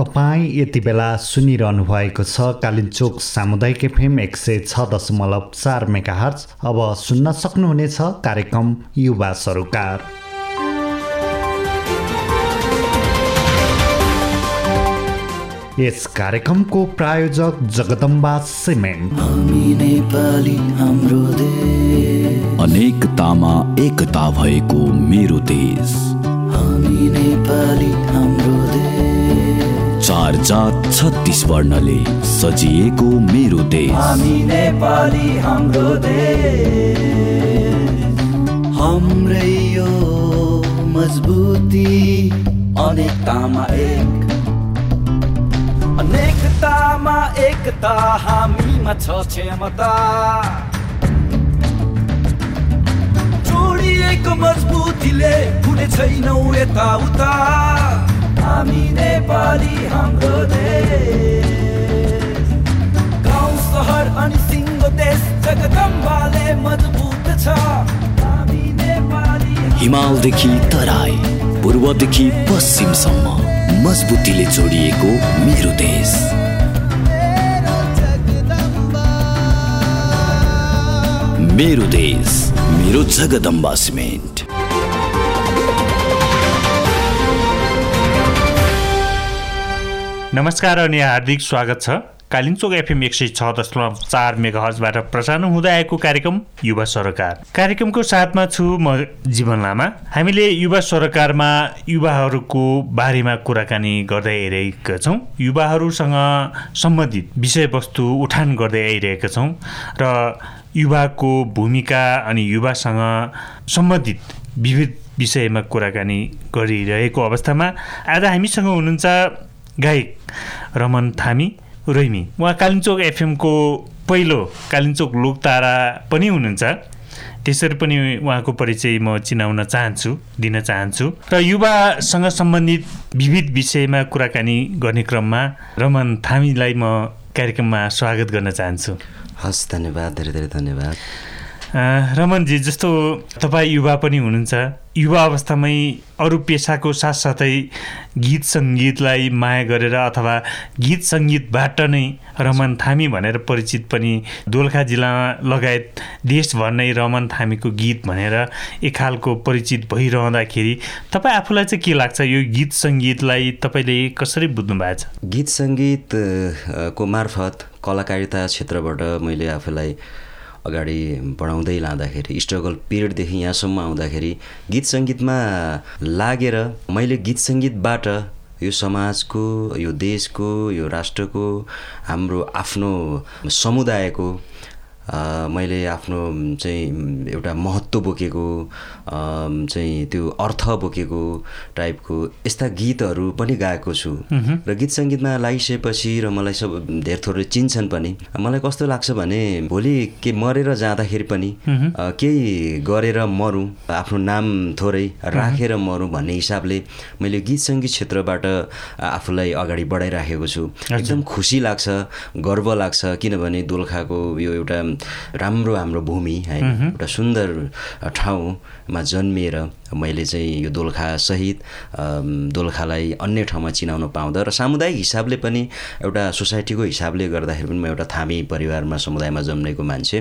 तपाईँ यति बेला सुनिरहनु भएको छ कालिम्चोक सामुदायिक एफएम एक सय छ दशमलव चार मेगा हर्च अब सुन्न सक्नुहुनेछ कार्यक्रम युवा सरोकार यस कार्यक्रमको प्रायोजक जगदम्बा सिमेन्ट नेपाली हाम्रो देश। अनेकतामा एकता भएको मेरो देश। हामी नेपाली हाम्रो चार जात छत्तिस वर्णले सजिएको मेरो देश। हामी नेपाली हाम्रो देश। हाम्रै यो मजबुती अनेकतामा एक। अनेकतामा एकता हामीमा छ क्षमता। जोडिएको मजबुतीले हुने छैनौ यताउता। हामी नेपाली हाम्रो देश। गाउँ सहर अनि सिङ्गो देश जगदम्बाले मजबुत छ। हामी नेपाली। हिमालदेखि तराई पूर्वदेखि पश्चिमसम्म मजबुतीले जोडिएको मेरो देश। मेरो देश मेरो जगदम्बा सिमेन्ट। नमस्कार अनि हार्दिक स्वागत छ। कालिम्चोक एफएम एक सय छ दशमलव चार मेगा हजबाट प्रसारण हुँदै आएको कार्यक्रम युवा सरोकार। कार्यक्रमको साथमा छु म जीवन लामा। हामीले युवा सरोकारमा युवाहरूको बारेमा कुराकानी गर्दै आइरहेका छौँ। युवाहरूसँग सम्बन्धित विषयवस्तु उठान गर्दै आइरहेका छौँ र युवाको भूमिका अनि युवासँग सम्बन्धित विविध विषयमा कुराकानी गरिरहेको अवस्थामा आज हामीसँग हुनुहुन्छ गायक रमन थामी रैमी उहाँ कालिम्चोक एफएमको पहिलो कालिम्चोक लोकतारा पनि हुनुहुन्छ। त्यसरी पनि उहाँको परिचय म चिनाउन चाहन्छु दिन चाहन्छु। र युवासँग सम्बन्धित विविध विषयमा कुराकानी गर्ने क्रममा रमन थामीलाई म कार्यक्रममा स्वागत गर्न चाहन्छु। हस् धन्यवाद। धेरै धेरै धन्यवाद। रमनजी जस्तो तपाईँ युवा पनि हुनुहुन्छ युवा अवस्थामै अरू पेसाको साथसाथै गीत सङ्गीतलाई माया गरेर अथवा गीत सङ्गीतबाट नै रमन थामी भनेर परिचित पनि दोलखा जिल्लामा लगायत देशभर नै रमन थामीको गीत भनेर एक खालको परिचित भइरहँदाखेरि तपाईँ आफूलाई चाहिँ के लाग्छ? यो गीत सङ्गीतलाई तपाईँले कसरी बुझ्नु भएको छ? गीत सङ्गीतको मार्फत कलाकारिता क्षेत्रबाट मैले आफूलाई अगाडि बढाउँदै लाँदाखेरि स्ट्रगल पिरियडदेखि यहाँसम्म आउँदाखेरि गीत सङ्गीतमा लागेर मैले गीत सङ्गीतबाट यो समाजको यो देशको यो राष्ट्रको हाम्रो आफ्नो समुदायको मैले आफ्नो चाहिँ एउटा महत्त्व बोकेको चाहिँ त्यो अर्थ बोकेको टाइपको यस्ता गीतहरू पनि गाएको छु। र गीत सङ्गीतमा लागिसकेपछि र मलाई सब धेर थोरै चिन्छन् पनि मलाई कस्तो लाग्छ भने भोलि के मरेर जाँदाखेरि पनि केही गरेर मरौँ आफ्नो नाम थोरै राखेर मरौँ भन्ने हिसाबले मैले गीत सङ्गीत क्षेत्रबाट आफूलाई अगाडि बढाइराखेको छु। एकदम खुसी लाग्छ गर्व लाग्छ किनभने दोलखाको यो एउटा राम्रो हाम्रो भूमि है एउटा सुन्दर ठाउँमा जन्मिएर मैले चाहिँ यो दोलखा सहित दोलखालाई अन्य ठाउँमा चिनाउन पाउँदा र सामुदायिक हिसाबले पनि एउटा सोसाइटीको हिसाबले गर्दाखेरि पनि म एउटा थामी परिवारमा समुदायमा जन्मेको मान्छे।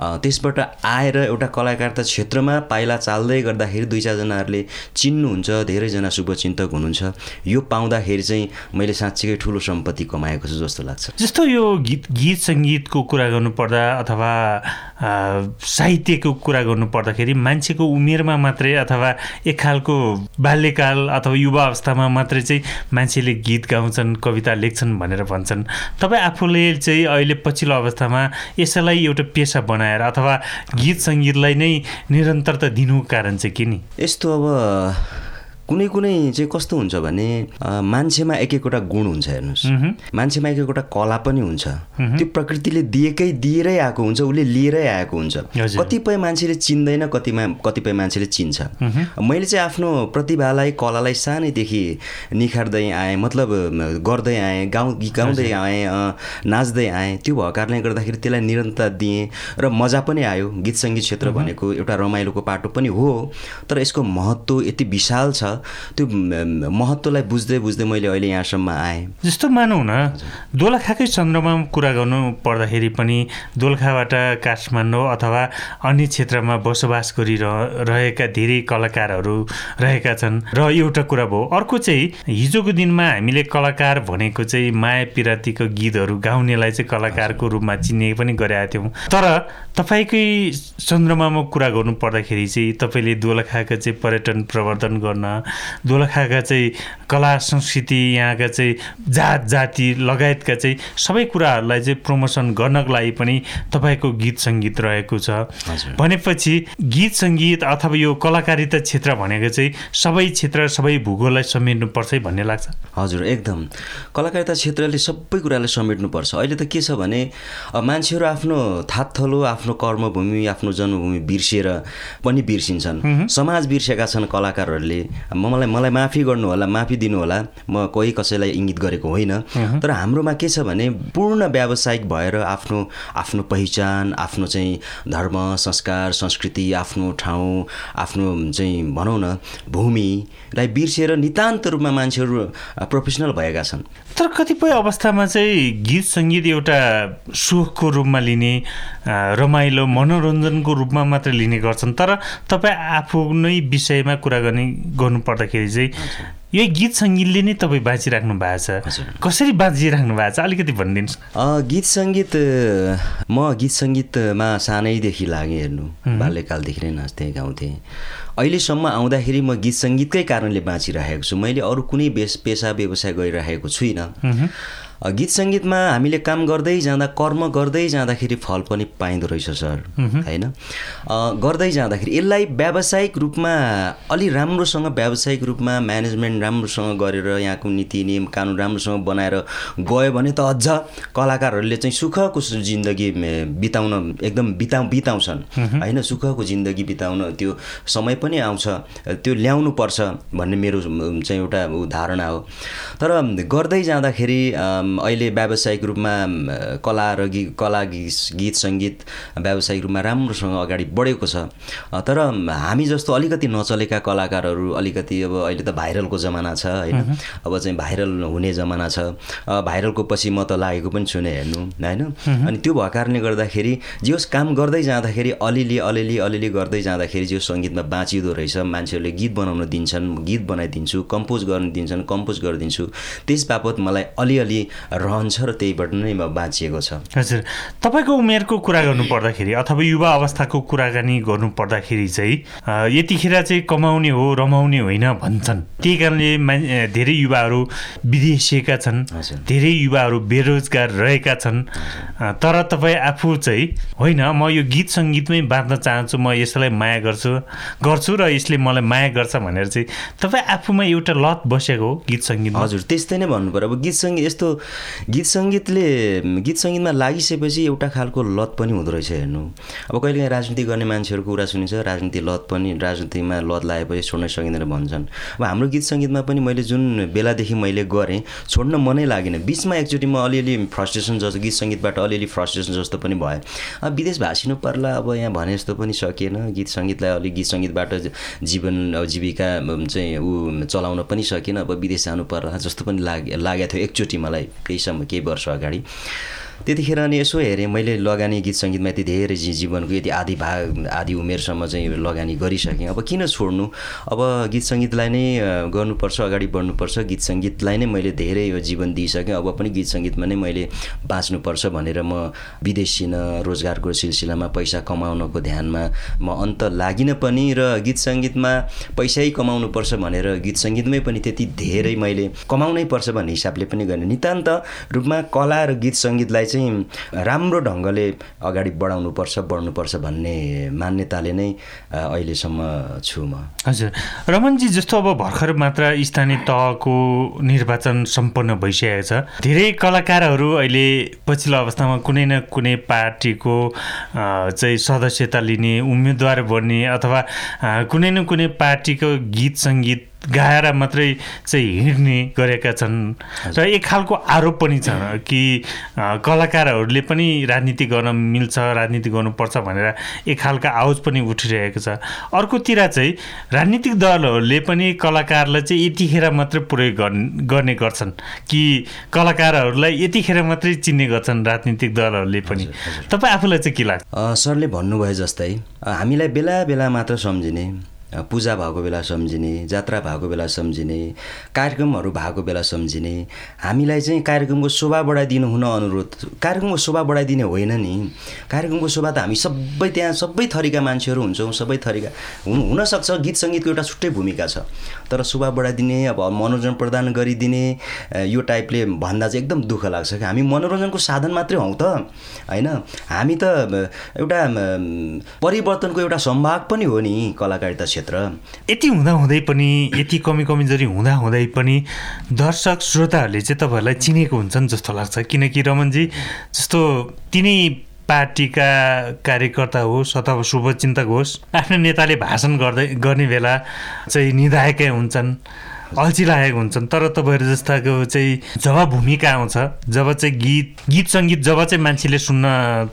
त्यसबाट आएर एउटा कलाकारिता क्षेत्रमा पाइला चाल्दै गर्दाखेरि दुई चारजनाहरूले चिन्नुहुन्छ धेरैजना शुभचिन्तक हुनुहुन्छ। यो पाउँदाखेरि चाहिँ मैले साँच्चीकै ठुलो सम्पत्ति कमाएको छु जस्तो लाग्छ। जस्तो यो गीत गीत सङ्गीतको कुरा गर्नुपर्दा अथवा साहित्यको कुरा गर्नु पर्दाखेरि मान्छेको उमेरमा मात्रै अथवा एक खालको बाल्यकाल अथवा युवा अवस्थामा मात्रै चाहिँ मान्छेले गीत गाउँछन् कविता लेख्छन् भनेर भन्छन्। तपाईँ आफूले चाहिँ अहिले पछिल्लो अवस्थामा यसैलाई एउटा पेसा बनाएर अथवा गीत सङ्गीतलाई नै निरन्तरता दिनुको कारण चाहिँ के नि? यस्तो अब कुनै कुनै चाहिँ कस्तो हुन्छ भने मान्छेमा एक एकवटा गुण हुन्छ हेर्नुहोस्। मान्छेमा एक एकवटा कला पनि हुन्छ। त्यो प्रकृतिले दिएकै दिएरै आएको हुन्छ उसले लिएरै आएको हुन्छ। कतिपय मान्छेले चिन्दैन कतिमा कतिपय मान्छेले चिन्छ। मैले चाहिँ आफ्नो प्रतिभालाई कलालाई सानैदेखि निखार्दै आएँ मतलब गर्दै आएँ गाउँ गाउँदै आएँ नाच्दै आएँ। त्यो भएको कारणले गर्दाखेरि त्यसलाई निरन्तरता दिएँ र मजा पनि आयो। गीत सङ्गीत क्षेत्र भनेको एउटा रमाइलोको पाटो पनि हो। तर यसको महत्त्व यति विशाल छ त्यो महत्त्वलाई बुझ्दै बुझ्दै मैले अहिले यहाँसम्म आएँ। जस्तो मानौँ न दोलखाकै चन्द्रमा कुरा गर्नु पर्दाखेरि पनि दोलखाबाट काठमाडौँ अथवा अन्य क्षेत्रमा बसोबास गरिरह रहेका धेरै कलाकारहरू रहेका छन् र एउटा कुरा भयो अर्को चाहिँ हिजोको दिनमा हामीले कलाकार भनेको चाहिँ माया पिरातीको गीतहरू गाउनेलाई चाहिँ कलाकारको रूपमा चिन्ने पनि गरेका थियौँ। तर तपाईँकै चन्द्रमामा कुरा गर्नु पर्दाखेरि चाहिँ तपाईँले दोलखाका चाहिँ पर्यटन प्रवर्धन गर्न दोलखाका चाहिँ कला संस्कृति यहाँका चाहिँ जात जाति लगायतका चाहिँ सबै कुराहरूलाई चाहिँ प्रमोसन गर्नको लागि पनि तपाईँको गीत सङ्गीत रहेको छ। भनेपछि गीत सङ्गीत अथवा यो कलाकारिता क्षेत्र भनेको चाहिँ सबै क्षेत्र सबै भूगोललाई समेट्नुपर्छ है भन्ने लाग्छ। हजुर एकदम। कलाकारिता क्षेत्रले सबै कुरालाई समेट्नुपर्छ। अहिले त के छ भने मान्छेहरू आफ्नो थातथलो आफ्नो कर्मभूमि आफ्नो जन्मभूमि बिर्सिएर पनि बिर्सिन्छन्। समाज बिर्सेका छन् कलाकारहरूले। म मलाई मलाई माफी गर्नु होला माफी दिनु होला। म कोही कसैलाई इङ्गित गरेको होइन। तर हाम्रोमा के छ भने पूर्ण व्यावसायिक भएर आफ्नो आफ्नो पहिचान आफ्नो चाहिँ धर्म संस्कार संस्कृति आफ्नो ठाउँ आफ्नो चाहिँ भनौँ न भूमिलाई बिर्सिएर नितान्त रूपमा मान्छेहरू प्रोफेसनल भएका छन्। तर कतिपय अवस्थामा चाहिँ गीत सङ्गीत एउटा सुखको रूपमा लिने रमाइलो मनोरञ्जनको रूपमा मात्र लिने गर्छन्। तर तपाईँ आफू नै विषयमा कुरा गर्ने गर्नु पर्दाखेरि चाहिँ यही गीत सङ्गीतले नै तपाईँ बाँचिराख्नु भएको छ। कसरी बाँचिराख्नु भएको छ? अलिकति भनिदिनुहोस् गीत सङ्गीत म गीत सङ्गीतमा सानैदेखि लागेँ हेर्नु। बाल्यकालदेखि नै नाच्थेँ गाउँथेँ। अहिलेसम्म आउँदाखेरि म गीत सङ्गीतकै कारणले बाँचिरहेको छु। मैले अरू कुनै बेस पेसा व्यवसाय गरिरहेको छुइनँ। गीत सङ्गीतमा हामीले काम गर्दै जाँदा कर्म गर्दै जाँदाखेरि फल पनि पाइँदो रहेछ सर। होइन? अ, गर्दै जाँदाखेरि यसलाई व्यावसायिक रूपमा अलि राम्रोसँग व्यावसायिक रूपमा म्यानेजमेन्ट राम्रोसँग गरेर यहाँको नीति नियम कानुन राम्रोसँग बनाएर गयो भने त अझ कलाकारहरूले चाहिँ सुखको जिन्दगी बिताउन एकदम बिताउ बिताउँछन्। होइन? सुखको जिन्दगी बिताउन त्यो समय पनि आउँछ त्यो ल्याउनु पर्छ भन्ने मेरो चाहिँ एउटा धारणा हो। तर गर्दै जाँदाखेरि अहिले व्यावसायिक रूपमा कला र गी कला गीत गीत सङ्गीत व्यावसायिक रूपमा राम्रोसँग अगाडि बढेको छ। तर हामी जस्तो अलिकति नचलेका कलाकारहरू अलिकति अब अहिले त भाइरलको जमाना छ होइन? अब चाहिँ भाइरल हुने जमाना छ। भाइरलको पछि म त लागेको पनि छुइनँ हेर्नु होइन? अनि त्यो भएको कारणले गर्दाखेरि जे होस् काम गर्दै जाँदाखेरि अलिअलि अलिअलि अलिअलि गर्दै जाँदाखेरि जो सङ्गीतमा बाँचिँदो रहेछ मान्छेहरूले गीत बनाउन दिन्छन् गीत बनाइदिन्छु कम्पोज गर्न दिन्छन् कम्पोज गरिदिन्छु। त्यस बापत मलाई अलिअलि रहन्छ र त्यहीबाट नै म बाँचिएको छ। हजुर तपाईँको उमेरको कुरा गर्नु पर्दाखेरि अथवा युवा अवस्थाको कुराकानी गर्नु पर्दाखेरि चाहिँ यतिखेर चाहिँ कमाउने हो रमाउने होइन भन्छन्। त्यही कारणले धेरै युवाहरू विदेशिएका छन्। धेरै युवाहरू बेरोजगार रहेका छन्। तर तपाईँ आफू चाहिँ होइन म यो गीत सङ्गीतमै बाँच्न चाहन्छु म यसलाई माया गर्छु गर्छु र यसले मलाई माया गर्छ भनेर चाहिँ तपाईँ आफूमा एउटा लत बसेको हो गीत सङ्गीतमा? हजुर त्यस्तै नै भन्नु पऱ्यो। अब गीत सङ्गीत यस्तो गीत सङ्गीतले गीत सङ्गीतमा लागिसकेपछि एउटा खालको लत पनि हुँदो रहेछ हेर्नु। अब कहिलेकाहीँ राजनीति गर्ने मान्छेहरूको कुरा सुनिन्छ राजनीति लत पनि राजनीतिमा लत लागेपछि छोड्न सकिँदैन भन्छन्। अब हाम्रो गीत सङ्गीतमा पनि मैले जुन बेलादेखि मैले गरेँ छोड्न मनै लागेन। बिचमा एकचोटि म अलिअलि फ्रस्ट्रेसन जस्तो गीत सङ्गीतबाट अलिअलि फ्रस्ट्रेसन जस्तो पनि भयो अब विदेश भाषिनु पर्ला अब यहाँ भने जस्तो पनि सकिएन। गीत सङ्गीतलाई अलिक गीत सङ्गीतबाट जीवन जीविका चाहिँ ऊ चलाउन पनि सकिनँ अब विदेश जानु पर्ला जस्तो पनि लाग लागेको थियो एकचोटि मलाई। केही समय केही वर्ष अगाडि। त्यतिखेर अनि यसो हेरेँ मैले लगानी गीत सङ्गीतमा यति धेरै जी जीवनको यति आधी भाग आधी उमेरसम्म चाहिँ लगानी गरिसकेँ। अब किन छोड्नु? अब गीत सङ्गीतलाई नै गर्नुपर्छ अगाडि बढ्नुपर्छ। गीत सङ्गीतलाई नै मैले धेरै यो जीवन दिइसकेँ। अब पनि गीत सङ्गीतमा नै मैले बाँच्नुपर्छ भनेर म विदेशिन रोजगारको सिलसिलामा पैसा कमाउनको ध्यानमा म अन्त लागिनँ पनि र गीत सङ्गीतमा पैसै कमाउनुपर्छ भनेर गीत सङ्गीतमै पनि त्यति धेरै मैले कमाउनै पर्छ भन्ने हिसाबले पनि गर्ने। नितान्त रूपमा कला र गीत सङ्गीतलाई चाहिँ राम्रो ढङ्गले अगाडि बढाउनुपर्छ बढ्नुपर्छ भन्ने मान्यताले नै अहिलेसम्म छु म। हजुर। रमनजी जस्तो अब भर्खर मात्र स्थानीय तहको निर्वाचन सम्पन्न भइसकेको छ धेरै कलाकारहरू अहिले पछिल्लो अवस्थामा कुनै न कुनै पार्टीको चाहिँ सदस्यता लिने उम्मेदवार बन्ने अथवा कुनै न कुनै पार्टीको गीत सङ्गीत गाएर मात्रै चाहिँ हिँड्ने गरेका छन्। र एक खालको आरोप पनि छ कि कलाकारहरूले पनि राजनीति गर्न मिल्छ राजनीति गर्नुपर्छ भनेर एक खालका आवाज पनि उठिरहेको छ। अर्कोतिर चाहिँ राजनीतिक दलहरूले पनि कलाकारलाई चाहिँ यतिखेर मात्रै प्रयोग गर्ने गर्छन् कि कलाकारहरूलाई यतिखेर मात्रै चिन्ने गर्छन् राजनीतिक दलहरूले पनि। तपाईँ आफूलाई चाहिँ के लाग्छ? सरले भन्नुभयो जस्तै हामीलाई बेला बेला मात्र सम्झिने पूजा भएको बेला सम्झिने जात्रा भएको बेला सम्झिने कार्यक्रमहरू भएको बेला सम्झिने हामीलाई चाहिँ कार्यक्रमको शोभा बढाइदिनु हुन अनुरोध कार्यक्रमको शोभा बढाइदिने होइन नि। कार्यक्रमको शोभा त हामी सबै त्यहाँ सबै थरीका मान्छेहरू हुन्छौँ सबै थरीका हुन हुनसक्छ गीत सङ्गीतको एउटा छुट्टै भूमिका छ। तर शोभा बढाइदिने अब मनोरञ्जन प्रदान गरिदिने यो टाइपले भन्दा चाहिँ एकदम दुःख लाग्छ कि हामी मनोरञ्जनको साधन मात्रै हौँ त होइन? हामी त एउटा परिवर्तनको एउटा सम्भाग पनि हो नि कलाकारिता क्षेत्र। यति हुँदाहुँदै पनि यति कमी कमजोरी हुँदाहुँदै पनि दर्शक श्रोताहरूले चाहिँ तपाईँहरूलाई चिनेको हुन्छन् जस्तो लाग्छ। किनकि रमनजी जस्तो तिनै पार्टीका कार्यकर्ता होस् अथवा शुभचिन्तक होस् आफ्नो नेताले भाषण गर्दै गर्ने बेला चाहिँ निधाएकै हुन्छन्। अल्छी लागेको हुन्छन् तर तपाईँहरू जस्ताको चाहिँ जब भूमिका आउँछ जब चाहिँ गीत गीत सङ्गीत जब चाहिँ मान्छेले सुन्न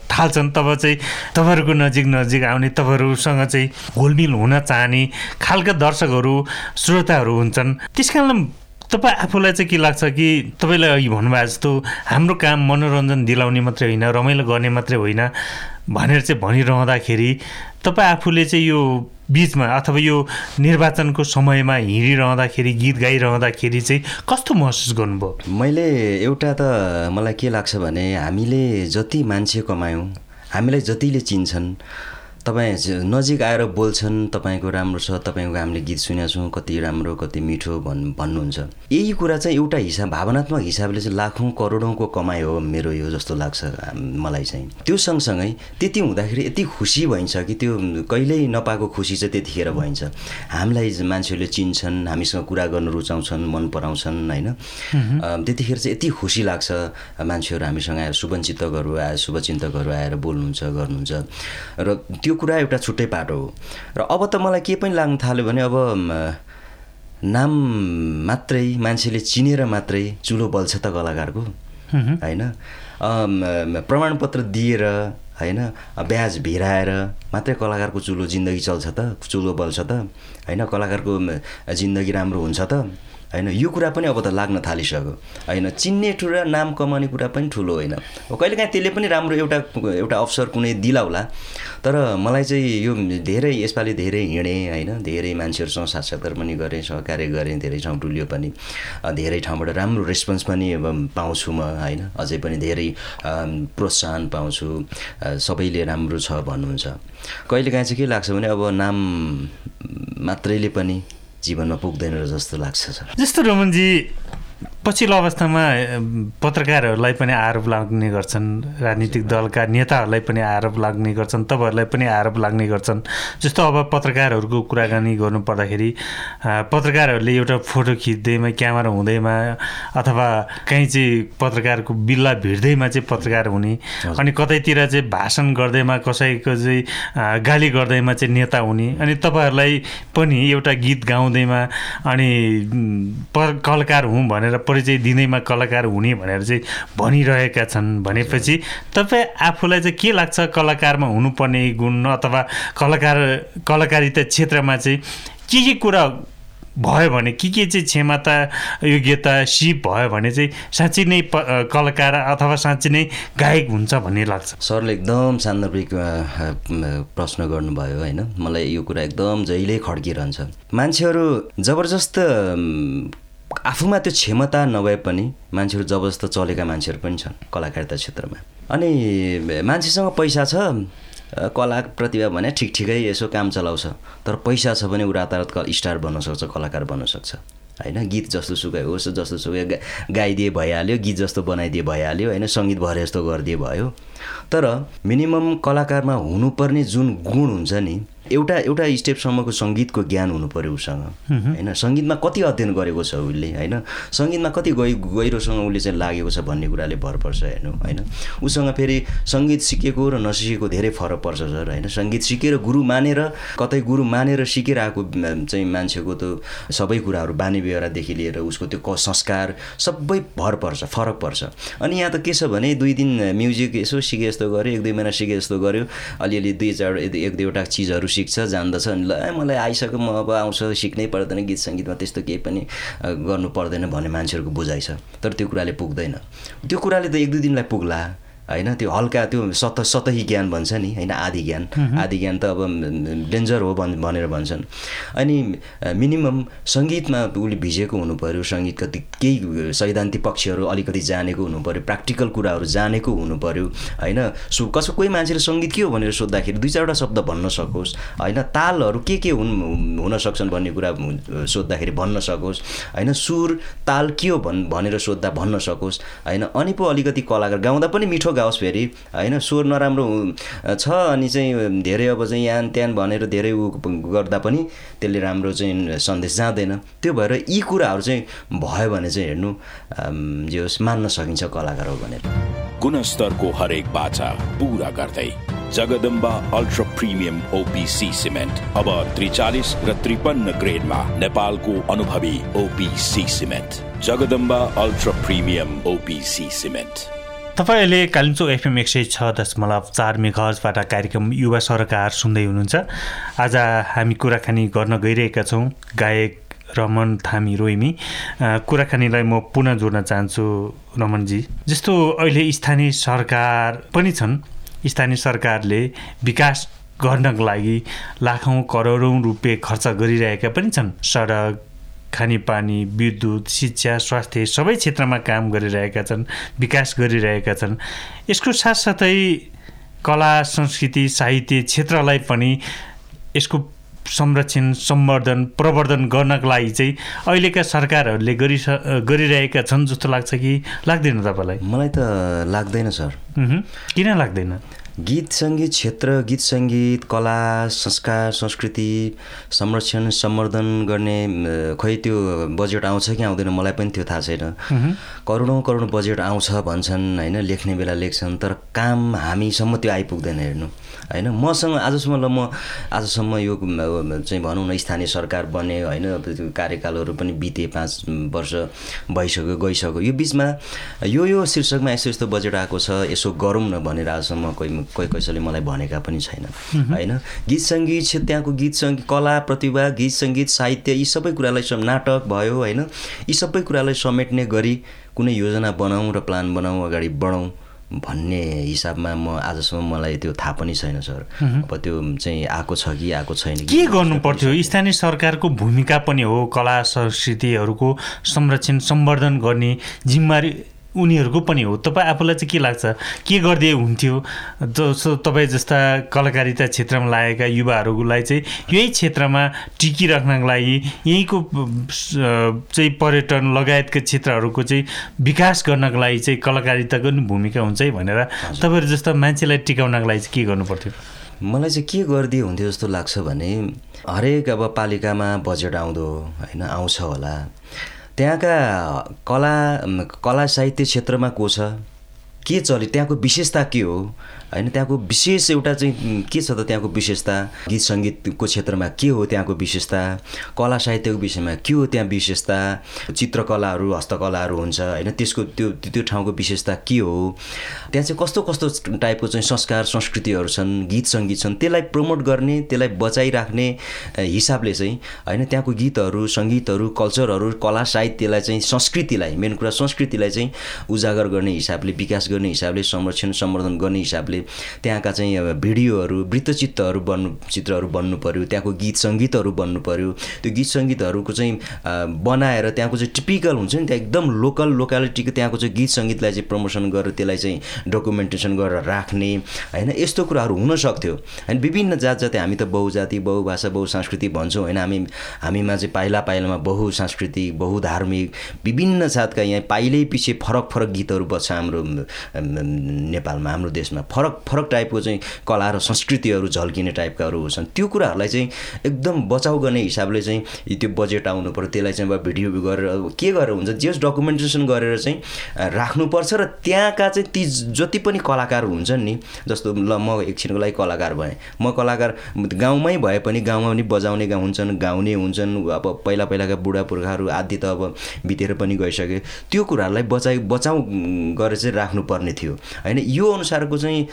थाल्छन् तब चाहिँ तपाईँहरूको नजिक नजिक आउने तपाईँहरूसँग चाहिँ घोलमिल हुन चाहने खालका दर्शकहरू श्रोताहरू हुन्छन्। त्यस कारण तपाईँ आफूलाई चाहिँ के लाग्छ कि तपाईँलाई अघि भन्नुभएको जस्तो हाम्रो काम मनोरञ्जन दिलाउने मात्रै होइन रमाइलो गर्ने मात्रै होइन भनेर चाहिँ भनिरहँदाखेरि तपाईँ आफूले चाहिँ यो बिचमा अथवा यो निर्वाचनको समयमा हिँडिरहँदाखेरि गीत गाइरहँदाखेरि चाहिँ कस्तो महसुस गर्नुभयो? मैले एउटा त मलाई के लाग्छ भने हामीले जति मान्छे कमायौँ हामीलाई जतिले चिन्छन् तपाईँ नजिक आएर बोल्छन् तपाईँको राम्रो छ तपाईँको हामीले गीत सुनेका छौँ कति राम्रो कति मिठो भन् भन्नुहुन्छ। यही कुरा चाहिँ एउटा हिसाब भावनात्मक हिसाबले चाहिँ लाखौँ करोडौँको कमाइ हो मेरो यो जस्तो लाग्छ मलाई चाहिँ। त्यो सँगसँगै त्यति हुँदाखेरि यति खुसी भइन्छ कि त्यो कहिल्यै नपाएको खुसी चाहिँ त्यतिखेर भइन्छ। हामीलाई मान्छेहरूले चिन्छन् हामीसँग कुरा गर्न रुचाउँछन् मन पराउँछन् होइन? त्यतिखेर चाहिँ यति खुसी लाग्छ मान्छेहरू हामीसँग आएर शुभचिन्तकहरू आएर शुभचिन्तकहरू आएर बोल्नुहुन्छ गर्नुहुन्छ। र त्यो कुरा एउटा छुट्टै पाटो हो। र अब त मलाई के पनि लाग्न थाल्यो भने अब नाम मात्रै मान्छेले चिनेर मात्रै चुलो बल्छ त कलाकारको होइन? प्रमाणपत्र दिएर होइन? ब्याज भिराएर मात्रै कलाकारको चुलो जिन्दगी चल्छ त चुलो बल्छ त होइन? कलाकारको जिन्दगी राम्रो हुन्छ त। होइन यो कुरा पनि अब त लाग्न थालिसक्यो। होइन चिन्ने ठुलो नाम कमाउने कुरा पनि ठुलो होइन। कहिलेकाहीँ त्यसले पनि राम्रो एउटा एउटा अवसर कुनै दिलाउला तर मलाई चाहिँ यो धेरै यसपालि धेरै हिँडेँ होइन। धेरै मान्छेहरूसँग साक्षात्कार पनि गरेँ सहकार्य गरेँ धेरै ठाउँ डुल्यो पनि। धेरै ठाउँबाट राम्रो रेस्पोन्स पनि पाउँछु म होइन। अझै पनि धेरै प्रोत्साहन पाउँछु। सबैले राम्रो छ भन्नुहुन्छ। कहिलेकाहीँ चाहिँ के लाग्छ भने अब नाम मात्रैले पनि जीवनमा पुग्दैन जस्तो लाग्छ सर। जस्तो रमनजी पछिल्लो अवस्थामा पत्रकारहरूलाई पनि आरोप लाग्ने गर्छन् राजनीतिक दलका नेताहरूलाई पनि आरोप लाग्ने गर्छन् तपाईँहरूलाई पनि आरोप लाग्ने गर्छन्। जस्तो अब पत्रकारहरूको कुराकानी गर्नु पर्दाखेरि पत्रकारहरूले एउटा फोटो खिच्दैमा क्यामेरा हुँदैमा अथवा कहीँ चाहिँ पत्रकारको बिल्ला भिड्दैमा चाहिँ पत्रकार हुने अनि कतैतिर चाहिँ भाषण गर्दैमा कसैको चाहिँ गाली गर्दैमा चाहिँ नेता हुने अनि तपाईँहरूलाई पनि एउटा गीत गाउँदैमा अनि कलाकार हुँ भनेर परिचय दिँदैमा कलाकार हुने भनेर चाहिँ भनिरहेका छन्। भनेपछि तपाईँ आफूलाई चाहिँ के लाग्छ कलाकारमा हुनुपर्ने गुण अथवा कलाकार कलाकारिता क्षेत्रमा चाहिँ के के कुरा भयो भने के के चाहिँ क्षमता योग्यता सिप भयो भने चाहिँ साँच्चै नै कलाकार अथवा साँच्चै नै गायक हुन्छ भन्ने लाग्छ? सरले एकदम सान्दर्भिक प्रश्न गर्नुभयो होइन। मलाई यो कुरा एकदम जहिल्यै खड्किरहन्छ। मान्छेहरू जबरजस्त आफूमा त्यो क्षमता नभए पनि मान्छेहरू जबरजस्त चलेका मान्छेहरू पनि छन् कलाकारिता क्षेत्रमा। अनि मान्छेसँग पैसा छ कला प्रतिभा भने ठिक ठिकै यसो काम चलाउँछ। तर पैसा छ भने ऊ रातारात स्टार बन्न सक्छ कलाकार बन्न सक्छ। होइन? गीत जस्तो सुकै होस् जस्तो सुकै गा गाइदिए भइहाल्यो गीत जस्तो बनाइदिए भइहाल्यो होइन? सङ्गीत भरे जस्तो गरिदिए भयो। तर मिनिमम कलाकारमा हुनुपर्ने जुन गुण हुन्छ नि एउटा एउटा स्टेपसम्मको सङ्गीतको ज्ञान हुनु पऱ्यो उसँग होइन? सङ्गीतमा कति अध्ययन गरेको छ उसले होइन? सङ्गीतमा कति गहि गहिरोसँग उसले चाहिँ लागेको छ भन्ने कुराले भर पर्छ हेर्नु होइन? उसँग फेरि सङ्गीत सिकेको र नसिकेको धेरै फरक पर्छ सर होइन? सङ्गीत सिकेर गुरु मानेर कतै गुरु मानेर सिकेर आएको चाहिँ मान्छेको त्यो सबै कुराहरू बानी बेहोरादेखि लिएर उसको त्यो क संस्कार सबै भर पर्छ फरक पर्छ। अनि यहाँ त के छ भने दुई दिन म्युजिक यसो सिके जस्तो गऱ्यो एक दुई महिना सिके जस्तो गऱ्यो। अलिअलि दुई चार एक एक दुईवटा चिजहरू सिक्छ जान्दछ अनि ल मलाई आइसक्यो म अब आउँछ सिक्नै पर्दैन गीत सङ्गीतमा त्यस्तो केही पनि गर्नु पर्दैन भन्ने मान्छेहरूको बुझाइ छ। तर त्यो कुराले पुग्दैन। त्यो कुराले त एक दुई दिनलाई पुग्ला। होइन त्यो हल्का त्यो सत सतही ज्ञान भन्छ नि होइन आदि ज्ञान। आदि ज्ञान त अब डेन्जर हो भन् भनेर भन्छन्। अनि मिनिमम सङ्गीतमा उसले भिजेको हुनु पऱ्यो सङ्गीतका केही सैद्धान्तिक पक्षहरू अलिकति जानेको हुनु पऱ्यो प्र्याक्टिकल कुराहरू जानेको हुनु पऱ्यो होइन। सु कसो कोही मान्छेले सङ्गीत के हो भनेर सोद्धाखेरि दुई चारवटा शब्द भन्न सकोस् होइन। तालहरू के के हुन् हुन सक्छन् भन्ने कुरा सोद्धाखेरि भन्न सकोस् होइन। सुर ताल के हो भन् भनेर सोद्धा भन्न सकोस् होइन। अनि पो अलिकति कलाकार गाउँदा पनि मिठो गाओस् फेरि। होइन स्वर नराम्रो छ अनि चाहिँ धेरै अब चाहिँ यान त्यान भनेर धेरै उ गर्दा पनि त्यसले राम्रो चाहिँ सन्देश जाँदैन। त्यो भएर यी कुराहरू चाहिँ भयो भने चाहिँ हेर्नु जे होस् मान्न सकिन्छ कलाकार हो भनेर। गुणस्तरको हरेक बाचा पूरा गर्दै Jagdamba ultra premium OPC cement. अब त्रिचालिस र त्रिपन्न ग्रेडमा नेपालको अनुभवी OPC cement. Jagdamba ultra premium OPC cement. तपाईँले कालिम्चोक एफएम एक सय छ दशमलव चार मेघजबाट कार्यक्रम युवा सरकार सुन्दै हुनुहुन्छ। आज हामी कुराकानी गर्न गइरहेका छौँ। गायक रमन थामी रोइमी कुराकानीलाई म पुनः जोड्न चाहन्छु रमनजी जस्तो अहिले स्थानीय सरकार पनि छन् स्थानीय सरकारले विकास गर्नको लागि लाखौँ करोडौँ रुपियाँ खर्च गरिरहेका पनि छन्। सडक खानेपानी विद्युत शिक्षा स्वास्थ्य सबै क्षेत्रमा काम गरिरहेका छन् विकास गरिरहेका छन्। यसको साथसाथै कला संस्कृति साहित्य क्षेत्रलाई पनि यसको संरक्षण सम्वर्धन प्रवर्धन गर्नको लागि चाहिँ अहिलेका सरकारहरूले गरिस गरिरहेका छन् जस्तो लाग्छ कि लाग्दैन तपाईँलाई? मलाई त लाग्दैन सर। किन लाग्दैन? गीत सङ्गीत क्षेत्र गीत सङ्गीत कला संस्कार संस्कृति संरक्षण सम्वर्धन गर्ने खोइ त्यो बजेट आउँछ कि आउँदैन मलाई पनि त्यो थाहा छैन। करोडौँ करोड बजेट आउँछ भन्छन् होइन लेख्ने बेला लेख्छन् तर काम हामीसम्म त्यो आइपुग्दैन हेर्नु। होइन? मसँग आजसम्म ल म आजसम्म यो चाहिँ भनौँ न स्थानीय सरकार बने होइन? कार्यकालहरू पनि बिते पाँच वर्ष भइसक्यो गइसक्यो। यो बिचमा यो यो शीर्षकमा यस्तो यस्तो बजेट आएको छ यसो गरौँ न भनेर आजसम्म कोही कोही कसैले मलाई भनेका पनि छैन होइन? गीत सङ्गीत त्यहाँको गीत सङ्गीत कला प्रतिभा गीत सङ्गीत साहित्य यी सबै कुरालाई नाटक भयो होइन? यी सबै कुरालाई समेट्ने गरी कुनै योजना बनाऊँ र प्लान बनाऊँ अगाडि बढौँ भन्ने हिसाबमा म आजसम्म मलाई त्यो थाहा पनि छैन सर। अब त्यो चाहिँ आएको छ कि आएको छैन कि गर्नु पर्थ्यो? स्थानीय सरकारको भूमिका पनि हो कला संस्कृतिहरूको संरक्षण सम्वर्धन गर्ने जिम्मेवारी उनीहरूको पनि हो। तपाईँ आफूलाई चाहिँ के लाग्छ? के गरिदिए हुन्थ्यो? जस्तो तपाईँ जस्ता कलाकारिता क्षेत्रमा लागेका युवाहरूलाई चाहिँ यही क्षेत्रमा टिकिराख्नको लागि यहीँको चाहिँ पर्यटन लगायतका क्षेत्रहरूको चाहिँ विकास गर्नको लागि चाहिँ कलाकारिताको पनि भूमिका हुन्छ है भनेर तपाईँहरू जस्ता मान्छेलाई टिकाउनको लागि चाहिँ के गर्नु पर्थ्यो मलाई चाहिँ के गरिदिए हुन्थ्यो जस्तो लाग्छ भने हरेक अब पालिकामा बजेट आउँदो होइन आउँछ होला। त्यहाँका कला कला साहित्य क्षेत्रमा को छ? के चल्यो त्यहाँको विशेषता के हो? होइन त्यहाँको विशेष एउटा चाहिँ के छ त त्यहाँको विशेषता? गीत सङ्गीतको क्षेत्रमा के हो त्यहाँको विशेषता? कला साहित्यको विषयमा के हो त्यहाँ विशेषता? चित्रकलाहरू हस्तकलाहरू हुन्छ होइन त्यसको त्यो त्यो ठाउँको विशेषता के हो? त्यहाँ चाहिँ कस्तो कस्तो टाइपको चाहिँ संस्कार संस्कृतिहरू छन् गीत सङ्गीत छन् त्यसलाई प्रमोट गर्ने त्यसलाई बचाइराख्ने हिसाबले चाहिँ होइन त्यहाँको गीतहरू सङ्गीतहरू कल्चरहरू कला साहित्यलाई चाहिँ संस्कृतिलाई मेन कुरा संस्कृतिलाई चाहिँ उजागर गर्ने हिसाबले विकास गर्ने हिसाबले संरक्षण सम्वर्धन गर्ने हिसाबले त्यहाँका चाहिँ अब भिडियोहरू वृत्तचित्रहरू बन्नु चित्रहरू बन्नु पऱ्यो त्यहाँको गीत सङ्गीतहरू बन्नु पऱ्यो त्यो गीत सङ्गीतहरूको चाहिँ बनाएर त्यहाँको चाहिँ टिपिकल हुन्छ नि त्यहाँ एकदम लोकल लोकालिटीको त्यहाँको चाहिँ गीत सङ्गीतलाई चाहिँ प्रमोसन गरेर त्यसलाई चाहिँ डकुमेन्टेसन गरेर राख्ने होइन? यस्तो कुराहरू हुन सक्थ्यो होइन विभिन्न जात जाति हामी त बहुजाति बहुभाषा बहुसंस्कृति भन्छौँ होइन? हामी हामीमा चाहिँ पाइला पाइलामा बहुसांस्कृतिक बहुधार्मिक विभिन्न जातका यहाँ पाइलै पछि फरक फरक गीतहरू बस्छ हाम्रो नेपालमा हाम्रो देशमा। फरक फरक फरक टाइपको चाहिँ कला र संस्कृतिहरू झल्किने टाइपकाहरू छन् त्यो कुराहरूलाई चाहिँ एकदम बचाउ गर्ने हिसाबले चाहिँ त्यो बजेट आउनु पऱ्यो। त्यसलाई चाहिँ अब भिडियो गरेर के गरेर हुन्छ? जस डकुमेन्टेसन गरेर चाहिँ राख्नुपर्छ र त्यहाँका चाहिँ ती जति पनि कलाकार हुन्छन् नि जस्तो ल म एकछिनको लागि कलाकार भएँ। म कलाकार गाउँमै भए पनि गाउँमा पनि बजाउने हुन्छन् गाउने हुन्छन्। अब पहिला पहिलाका बुढा पुर्खाहरू आदि त अब बितेर पनि गइसके। त्यो कुराहरूलाई बचाइ बचाउ गरेर चाहिँ राख्नुपर्ने थियो। होइन? यो अनुसारको चाहिँ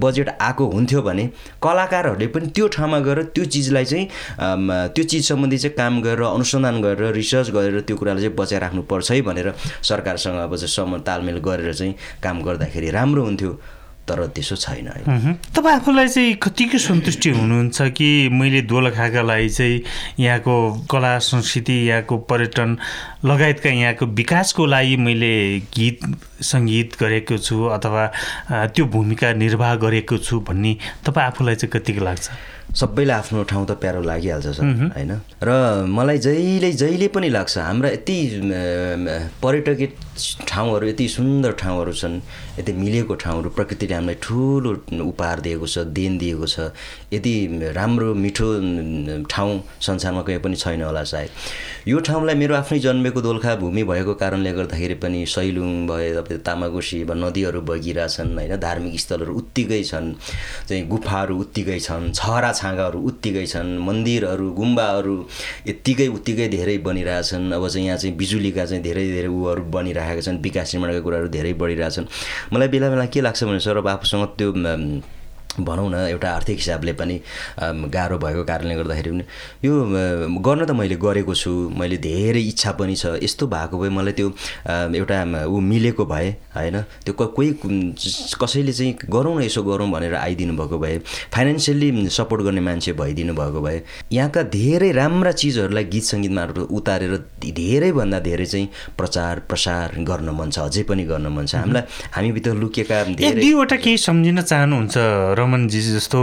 बजेट आएको हुन्थ्यो भने कलाकारहरूले पनि त्यो ठाउँमा गएर त्यो चिजलाई चाहिँ त्यो चिज सम्बन्धी चाहिँ काम गरेर अनुसन्धान गरेर रिसर्च गरेर त्यो कुरालाई चाहिँ बचाइराख्नुपर्छ है भनेर सरकारसँग अब चाहिँ सम तालमेल गरेर चाहिँ काम गर्दाखेरि राम्रो हुन्थ्यो। तर त्यसो छैन। तपाईँ आफूलाई चाहिँ कतिको सन्तुष्टि हुनुहुन्छ कि मैले दोलखाका लागि चाहिँ यहाँको कला संस्कृति यहाँको पर्यटन लगायतका यहाँको विकासको लागि मैले गीत सङ्गीत गरेको छु अथवा त्यो भूमिका निर्वाह गरेको छु भन्ने तपाईँ आफूलाई चाहिँ कतिको लाग्छ? सबैलाई आफ्नो ठाउँ त प्यारो लागिहाल्छ सर होइन? र मलाई जहिले जहिले पनि लाग्छ हाम्रा यति पर्यटकीय ठाउँहरू यति सुन्दर ठाउँहरू छन् यति मिलेको ठाउँहरू प्रकृतिले हामीलाई ठुलो उपहार दिएको छ देन दिएको छ। यति राम्रो मिठो ठाउँ संसारमा कहीँ पनि छैन होला सायद। यो ठाउँलाई मेरो आफ्नै जन्मेको दोलखा भूमि भएको कारणले गर्दाखेरि पनि सैलुङ भयो तपाईँ तामाकोसी अब नदीहरू बगिरहेछन् होइन? धार्मिक स्थलहरू उत्तिकै छन् चाहिँ गुफाहरू उत्तिकै छन् छहरा छाँगाहरू उत्तिकै छन् मन्दिरहरू गुम्बाहरू यत्तिकै उत्तिकै धेरै बनिरहेछन् अब चाहिँ यहाँ चाहिँ बिजुलीका चाहिँ धेरै धेरै उहरू बनिरहेका छन् विकास निर्माणका कुराहरू धेरै बढिरहेछन्। मलाई बेला बेला के लाग्छ भने सर अब आफूसँग त्यो भनौँ न एउटा आर्थिक हिसाबले पनि गाह्रो भएको कारणले गर्दाखेरि पनि यो गर्न त मैले गरेको छु मैले धेरै इच्छा पनि छ। यस्तो भएको भए मलाई त्यो एउटा ऊ मिलेको भए होइन? त्यो कोही कसैले चाहिँ गरौँ न यसो गरौँ भनेर आइदिनु भएको भए फाइनेन्सियल्ली सपोर्ट गर्ने मान्छे भइदिनु भएको भए यहाँका धेरै राम्रा चिजहरूलाई गीत सङ्गीत मार्फत उतारेर धेरैभन्दा धेरै चाहिँ प्रचार प्रसार गर्न मन छ अझै पनि गर्न मन छ। हामीलाई हामीभित्र लुकेका धेरै दुईवटा केही सम्झिन चाहनुहुन्छ रमनजी जस्तो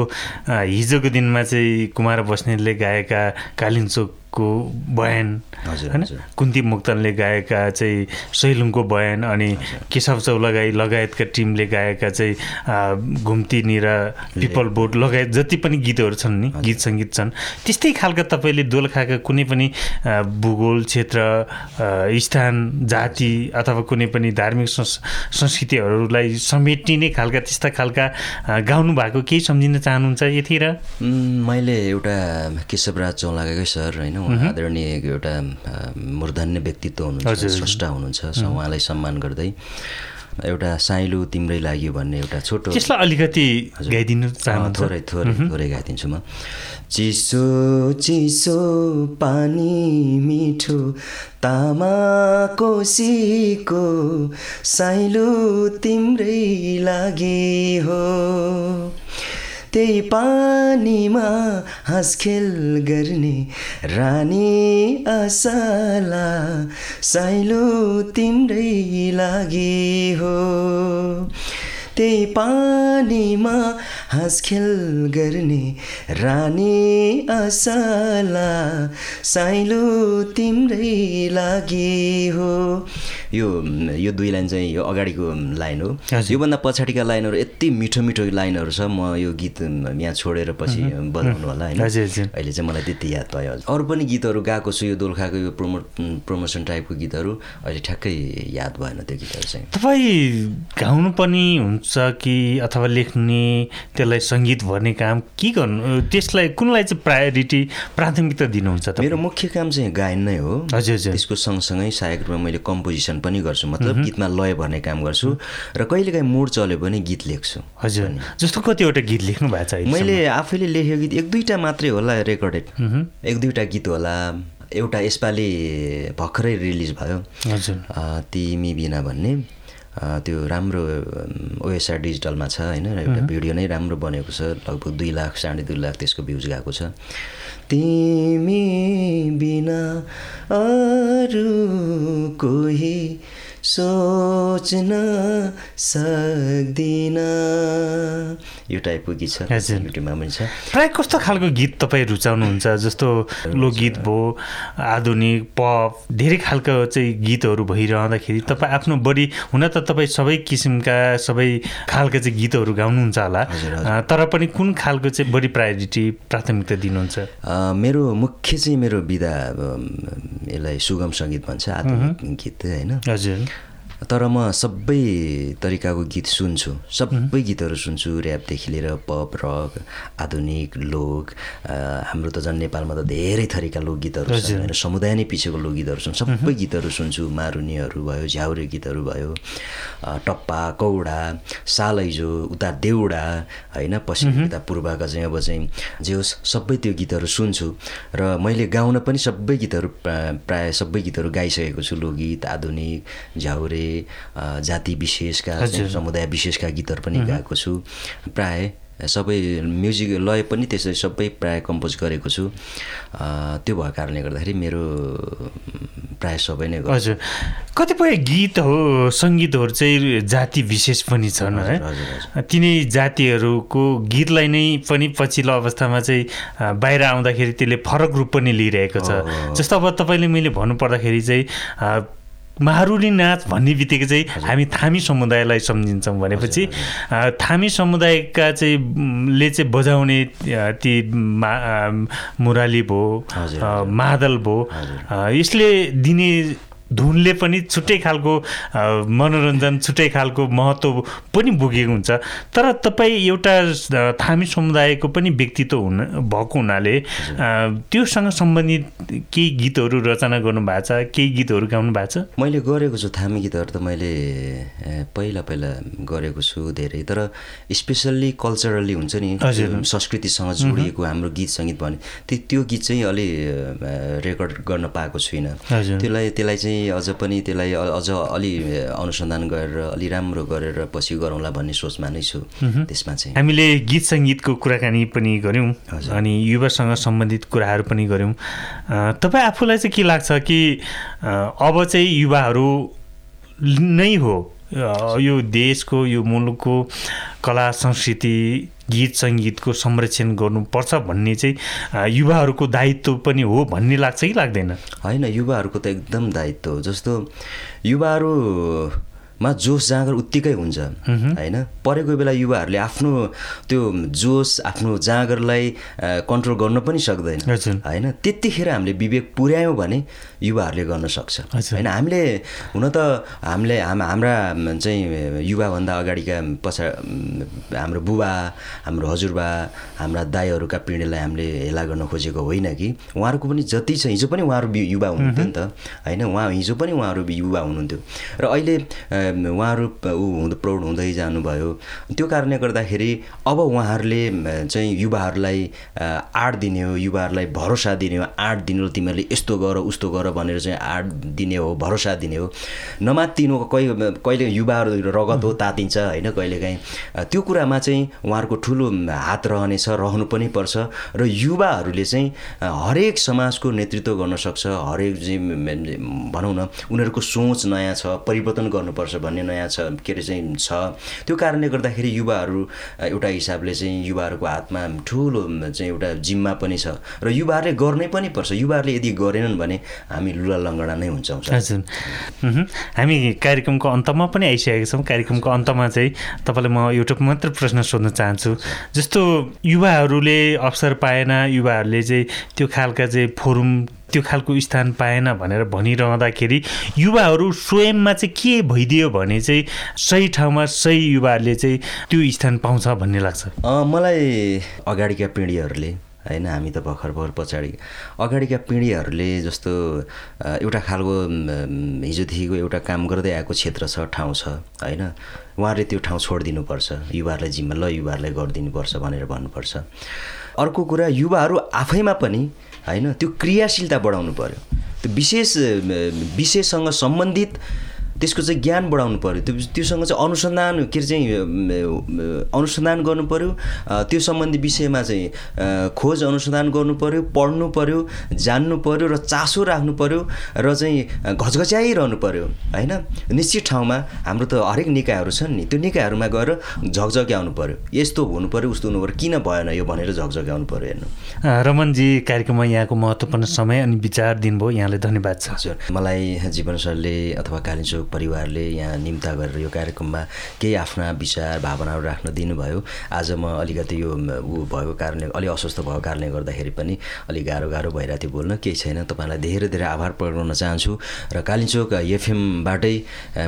हिजोको दिनमा चाहिँ कुमार बस्नेतले गाएका कालिन्चोकको बयान होइन। कुन्ती मुक्तनले गाएका चाहिँ सैलुङको बयान अनि केशव चौलागाई लगायतका टिमले गाएका चाहिँ अ, घुम्ती र पिपल बोट लगायत जति पनि गीतहरू छन् नि गीत सङ्गीत छन् त्यस्तै खालका तपाईँले दोलखाका कुनै पनि भूगोल क्षेत्र स्थान जाति अथवा कुनै पनि धार्मिक संस संस्कृतिहरूलाई समेटिने खालका त्यस्ता खालका गाउनु भएको केही सम्झिन चाहनुहुन्छ यति र उम्, मैले एउटा केशवराज चौलागाकै सर होइन? आदरणीय एउटा मूर्धन्य व्यक्तित्व हुनुहुन्छ। स्रष्टा हुनुहुन्छ स उहाँलाई सम्मान गर्दै एउटा साइलो तिम्रै लाग्यो भन्ने एउटा छोटो त्यसलाई अलिकति गाइदिनु अँ, चाहनुहुन्छ थोरै थोरै थोरै गाइदिन्छु म। चिसो चिसो पानी मिठो तामा कोसीको साइलो तिम्रै लागि हो। त्यही पानीमा हाँसखेल गर्ने रानी असला साइलो तिम्रै लागि हो। त्यही पानीमा हाँसखेल गर्ने रानी असला साइलो तिम्रै लागि हो। यो यो दुई लाइन चाहिँ यो अगाडिको लाइन हो। योभन्दा पछाडिका लाइनहरू यति मिठो मिठो लाइनहरू छ म यो गीत यहाँ छोडेर पछि बजाउनु होला होइन। अहिले चाहिँ मलाई त्यति याद भयो। अरू पनि गीतहरू गाएको छु यो दोलखाको यो प्रमो प्रमोसन टाइपको गीतहरू अहिले ठ्याक्कै याद भएन त्यो गीतहरू चाहिँ तपाईँ गाउनु पनि हुन्छ कि अथवा लेख्ने त्यसलाई सङ्गीत भर्ने काम के गर्नु त्यसलाई कुनलाई चाहिँ प्रायोरिटी प्राथमिकता दिनुहुन्छ मेरो मुख्य काम चाहिँ गायन नै हो हजुर, हजुर। त्यसको सँगसँगै सहायक रूपमा मैले कम्पोजिसन पनि गर्छु मतलब गीतमा लय भर्ने काम गर्छु र कहिलेकाहीँ मुड चल्यो भने गीत लेख्छु। हजुर। जस्तो कतिवटा गीत लेख्नु भएको छ? मैले आफैले लेखेको गीत एक दुईवटा मात्रै होला रेकर्डेड एक दुईवटा गीत होला। एउटा यसपालि भर्खरै रिलिज भयो। हजुर। तिमी बिना भन्ने। त्यो राम्रो ओएसआर डिजिटलमा छ होइन? एउटा भिडियो नै राम्रो बनेको छ लगभग दुई लाख साढे दुई लाख त्यसको भ्युज गएको छ। तिमी बिना अरू कोही सोच्न सक्दिन। यो टाइपको गीत छ। युट्युबमा पनि छ। प्रायः कस्तो खालको गीत तपाईँ रुचाउनुहुन्छ? जस्तो लोकगीत भयो आधुनिक पप धेरै खालको चाहिँ गीतहरू भइरहँदाखेरि तपाईँ आफ्नो बढी हुन त तपाईँ सबै किसिमका सबै खालका चाहिँ गीतहरू गाउनुहुन्छ होला। तर पनि कुन खालको चाहिँ बढी प्रायोरिटी प्राथमिकता दिनुहुन्छ? मेरो मुख्य चाहिँ मेरो विधा अम, यसलाई सुगम सङ्गीत भन्छ आधुनिक गीत होइन? हजुर। तर म सबै तरिकाको गीत सुन्छु। सबै गीतहरू सुन्छु ऱ्यापदेखि लिएर पप रक आधुनिक लोक हाम्रो त झन् नेपालमा त धेरै थरीका लोकगीतहरू। छन् होइन समुदाय नै पछिको लोकगीतहरू छन्। सबै गीतहरू सुन्छु मारुनीहरू भयो झ्याउरे गीतहरू भयो टप्पा कौडा सालैजो उता देउडा होइन पश्चिम उता पूर्वका चाहिँ अब चाहिँ जे होस् सबै त्यो गीतहरू सुन्छु र मैले गाउन पनि सबै गीतहरू प्रा- प्रायः सबै गीतहरू गाइसकेको छु। लोकगीत आधुनिक झ्याउरे जाति विशेषका। समुदाय विशेषका गीतहरू पनि गाएको छु। प्राय सबै म्युजिक लय पनि त्यसरी सबै प्राय कम्पोज गरेको छु। त्यो भएको कारणले गर्दाखेरि मेरो प्राय सबै नै हजुर। कतिपय गीत हो सङ्गीतहरू चाहिँ जाति विशेष पनि छन् है? तिनै जातिहरूको गीतलाई नै पनि पछिल्लो अवस्थामा चाहिँ बाहिर आउँदाखेरि त्यसले फरक रूप पनि लिइरहेको छ। जस्तो अब तपाईँले मैले भन्नुपर्दाखेरि चाहिँ मारुनी नाच भन्ने बित्तिकै चाहिँ हामी थामी समुदायलाई सम्झिन्छौँ भनेपछि थामी समुदायका चाहिँ ले चाहिँ बजाउने ती मा मुराली भयो। मादल भयो यसले दिने धुनले पनि छुट्टै खालको मनोरञ्जन छुट्टै खालको महत्त्व पनि बोकेको हुन्छ। तर तपाईँ एउटा थामी समुदायको पनि व्यक्तित्व हुन भएको हुनाले त्योसँग सम्बन्धित केही गीतहरू रचना गर्नुभएको छ केही गीतहरू गाउनु भएको छ? मैले गरेको छु थामी गीतहरू त मैले पहिला पहिला गरेको छु धेरै। तर स्पेसल्ली कल्चरली हुन्छ नि संस्कृतिसँग जोडिएको हाम्रो गीत सङ्गीत भने त्यो गीत चाहिँ अलि रेकर्ड गर्न पाएको छुइनँ। त्यसलाई त्यसलाई चाहिँ अझ पनि त्यसलाई अझ अलि अनुसन्धान गरेर अलि राम्रो गरेर पछि गरौँला भन्ने सोचमा नै छु त्यसमा चाहिँ। हामीले गीत सङ्गीतको कुराकानी पनि गऱ्यौँ। अनि युवासँग सम्बन्धित कुराहरू पनि गऱ्यौँ। तपाईँ आफूलाई चाहिँ के लाग्छ कि अब चाहिँ युवाहरू नै हो यो देशको यो मुलुकको कला संस्कृति गीत सङ्गीतको संरक्षण गर्नुपर्छ भन्ने चाहिँ युवाहरूको दायित्व पनि हो भन्ने लाग्छ कि लाग्दैन? होइन युवाहरूको त एकदम दायित्व हो। जस्तो युवाहरूमा जोस जाँगर उत्तिकै हुन्छ होइन? परेको बेला युवाहरूले आफ्नो त्यो जोस आफ्नो जाँगरलाई कन्ट्रोल गर्न पनि सक्दैन। होइन? त्यतिखेर हामीले विवेक पुर्यायौँ भने युवाहरूले गर्न सक्छ। होइन हामीले हुन त हामीले हाम हाम्रा चाहिँ युवाभन्दा अगाडिका पछा हाम्रो बुबा हाम्रो हजुरबा हाम्रा दाईहरूका पिँढीलाई हामीले हेला गर्न खोजेको होइन कि। उहाँहरूको पनि जति छ हिजो पनि उहाँहरू युवा हुनुहुन्थ्यो नि त। होइन उहाँ हिजो पनि उहाँहरू युवा हुनुहुन्थ्यो। र अहिले उहाँहरू ऊ हुँदै प्रौढ हुँदै जानुभयो। त्यो कारणले गर्दाखेरि अब उहाँहरूले चाहिँ युवाहरूलाई आँट दिने हो युवाहरूलाई भरोसा दिने हो। आँट दिने हो तिमीहरूले यस्तो गर उस्तो गर भनेर चाहिँ आँट दिने हो भरोसा दिने हो। नमात्तिनु कहिले कहिले युवाहरू रगत हो तातिन्छ होइन कहिलेकाहीँ। त्यो कुरामा चाहिँ उहाँहरूको ठुलो हात रहनेछ रहनु पनि पर्छ र युवाहरूले चाहिँ हरेक समाजको नेतृत्व गर्न सक्छ हरेक भनौँ न उनीहरूको सोच नयाँ छ परिवर्तन गर्नुपर्छ भन्ने नयाँ छ के अरे चाहिँ छ। त्यो कारणले गर्दाखेरि युवाहरू एउटा हिसाबले चाहिँ युवाहरूको हातमा ठुलो चाहिँ एउटा जिम्मा पनि छ। र युवाहरूले गर्नै पनि पर्छ। युवाहरूले यदि गरेनन् भने हामी लुला लङ्गडा नै हुन्छौँ। हजुर। हामी कार्यक्रमको अन्तमा पनि आइसकेका छौँ कार्यक्रमको अन्तमा चाहिँ तपाईँलाई म एउटा मात्र प्रश्न सोध्न चाहन्छु जस्तो युवाहरूले अवसर पाएन युवाहरूले चाहिँ त्यो खालका चाहिँ फोरम त्यो खालको स्थान पाएन भनेर भनिरहँदाखेरि युवाहरू स्वयंमा चाहिँ के भइदियो भने चाहिँ सही ठाउँमा सही युवाहरूले चाहिँ त्यो स्थान पाउँछ भन्ने लाग्छ मलाई अगाडिका पिँढीहरूले होइन हामी त भर्खर भर्खर पछाडि अगाडिका पिँढीहरूले जस्तो एउटा खालको हिजोदेखिको एउटा काम गर्दै आएको क्षेत्र छ ठाउँ छ होइन उहाँहरूले त्यो ठाउँ छोडिदिनुपर्छ युवाहरूलाई जिम्मा ल युवाहरूलाई गरिदिनुपर्छ भनेर भन्नुपर्छ। अर्को कुरा युवाहरू आफैमा पनि होइन त्यो क्रियाशीलता बढाउनु पऱ्यो त्यो विशेष विषयसँग सम्बन्धित त्यसको चाहिँ ज्ञान बढाउनु पऱ्यो त्यो त्योसँग चाहिँ अनुसन्धान के अरे चाहिँ अनुसन्धान गर्नु पऱ्यो त्यो सम्बन्धी विषयमा चाहिँ खोज अनुसन्धान गर्नु पऱ्यो पढ्नु पऱ्यो जान्नु पऱ्यो र चासो राख्नु पऱ्यो र चाहिँ घचघच्याइरहनु पऱ्यो होइन? निश्चित ठाउँमा हाम्रो त हरेक निकायहरू छन् नि त्यो निकायहरूमा गएर झकझक्याउनु पऱ्यो यस्तो हुनु पऱ्यो उस्तो हुनु पऱ्यो किन भएन यो भनेर झकझक्याउनु पऱ्यो हेर्नु। रमनजी कार्यक्रममा यहाँको महत्त्वपूर्ण समय अनि विचार दिनुभयो। यहाँलाई धन्यवाद छ। हजुर। मलाई जीवन सरले अथवा कालिचोक परिवारले यहाँ निम्ता गरेर यो कार्यक्रममा केही आफ्ना विचार भावनाहरू राख्न दिनुभयो। आज म अलिकति यो ऊ भएको कारणले अलिक अस्वस्थ भएको कारणले गर्दाखेरि पनि अलिक गाह्रो गाह्रो भइरहेको थियो बोल्न। केही छैन। तपाईँलाई धेरै धेरै आभार प्रकट गर्न चाहन्छु। र कालिचोक एफएमबाटै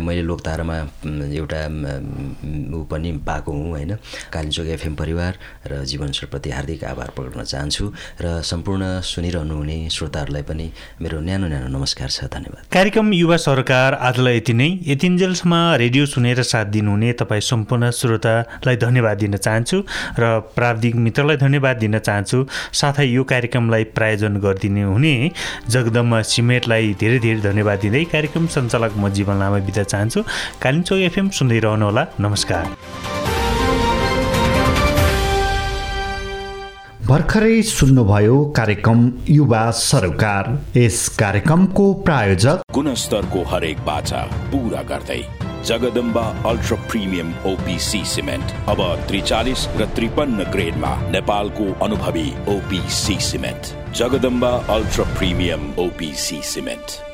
मैले लोकतारामा एउटा ऊ पनि पाएको हुँ होइन? कालिचोक एफएम परिवार र जीवन सरप्रति हार्दिक आभार प्रकट गर्न चाहन्छु। र सम्पूर्ण सुनिरहनुहुने श्रोताहरूलाई पनि मेरो न्यानो न्यानो नमस्कार छ। धन्यवाद। कार्यक्रम युवा सरकार आजलाई यति नै। यतिन्जेलसम्म रेडियो सुनेर साथ दिनुहुने तपाईँ सम्पूर्ण श्रोतालाई धन्यवाद दिन चाहन्छु र प्राविधिक मित्रलाई धन्यवाद दिन चाहन्छु। साथै यो कार्यक्रमलाई प्रायोजन गरिदिने हुने जगदम्मा सिमेटलाई धेरै धेरै धन्यवाद दिँदै कार्यक्रम सञ्चालक म जीवन लामा बिदा चाहन्छु। कालिम्चोक एफएम सुन्दै रहनुहोला। नमस्कार। भर्खरै सुन्नुभयो कार्यक्रम युवा सरोकार। यस कार्यक्रमको प्रायोजक गुणस्तरको हरेक बाचा पूरा गर्दै Jagdamba ultra premium OPC cement. अब त्रिचालिस र त्रिपन्न ग्रेडमा नेपालको अनुभवी OPC cement. Jagdamba ultra premium OPC cement.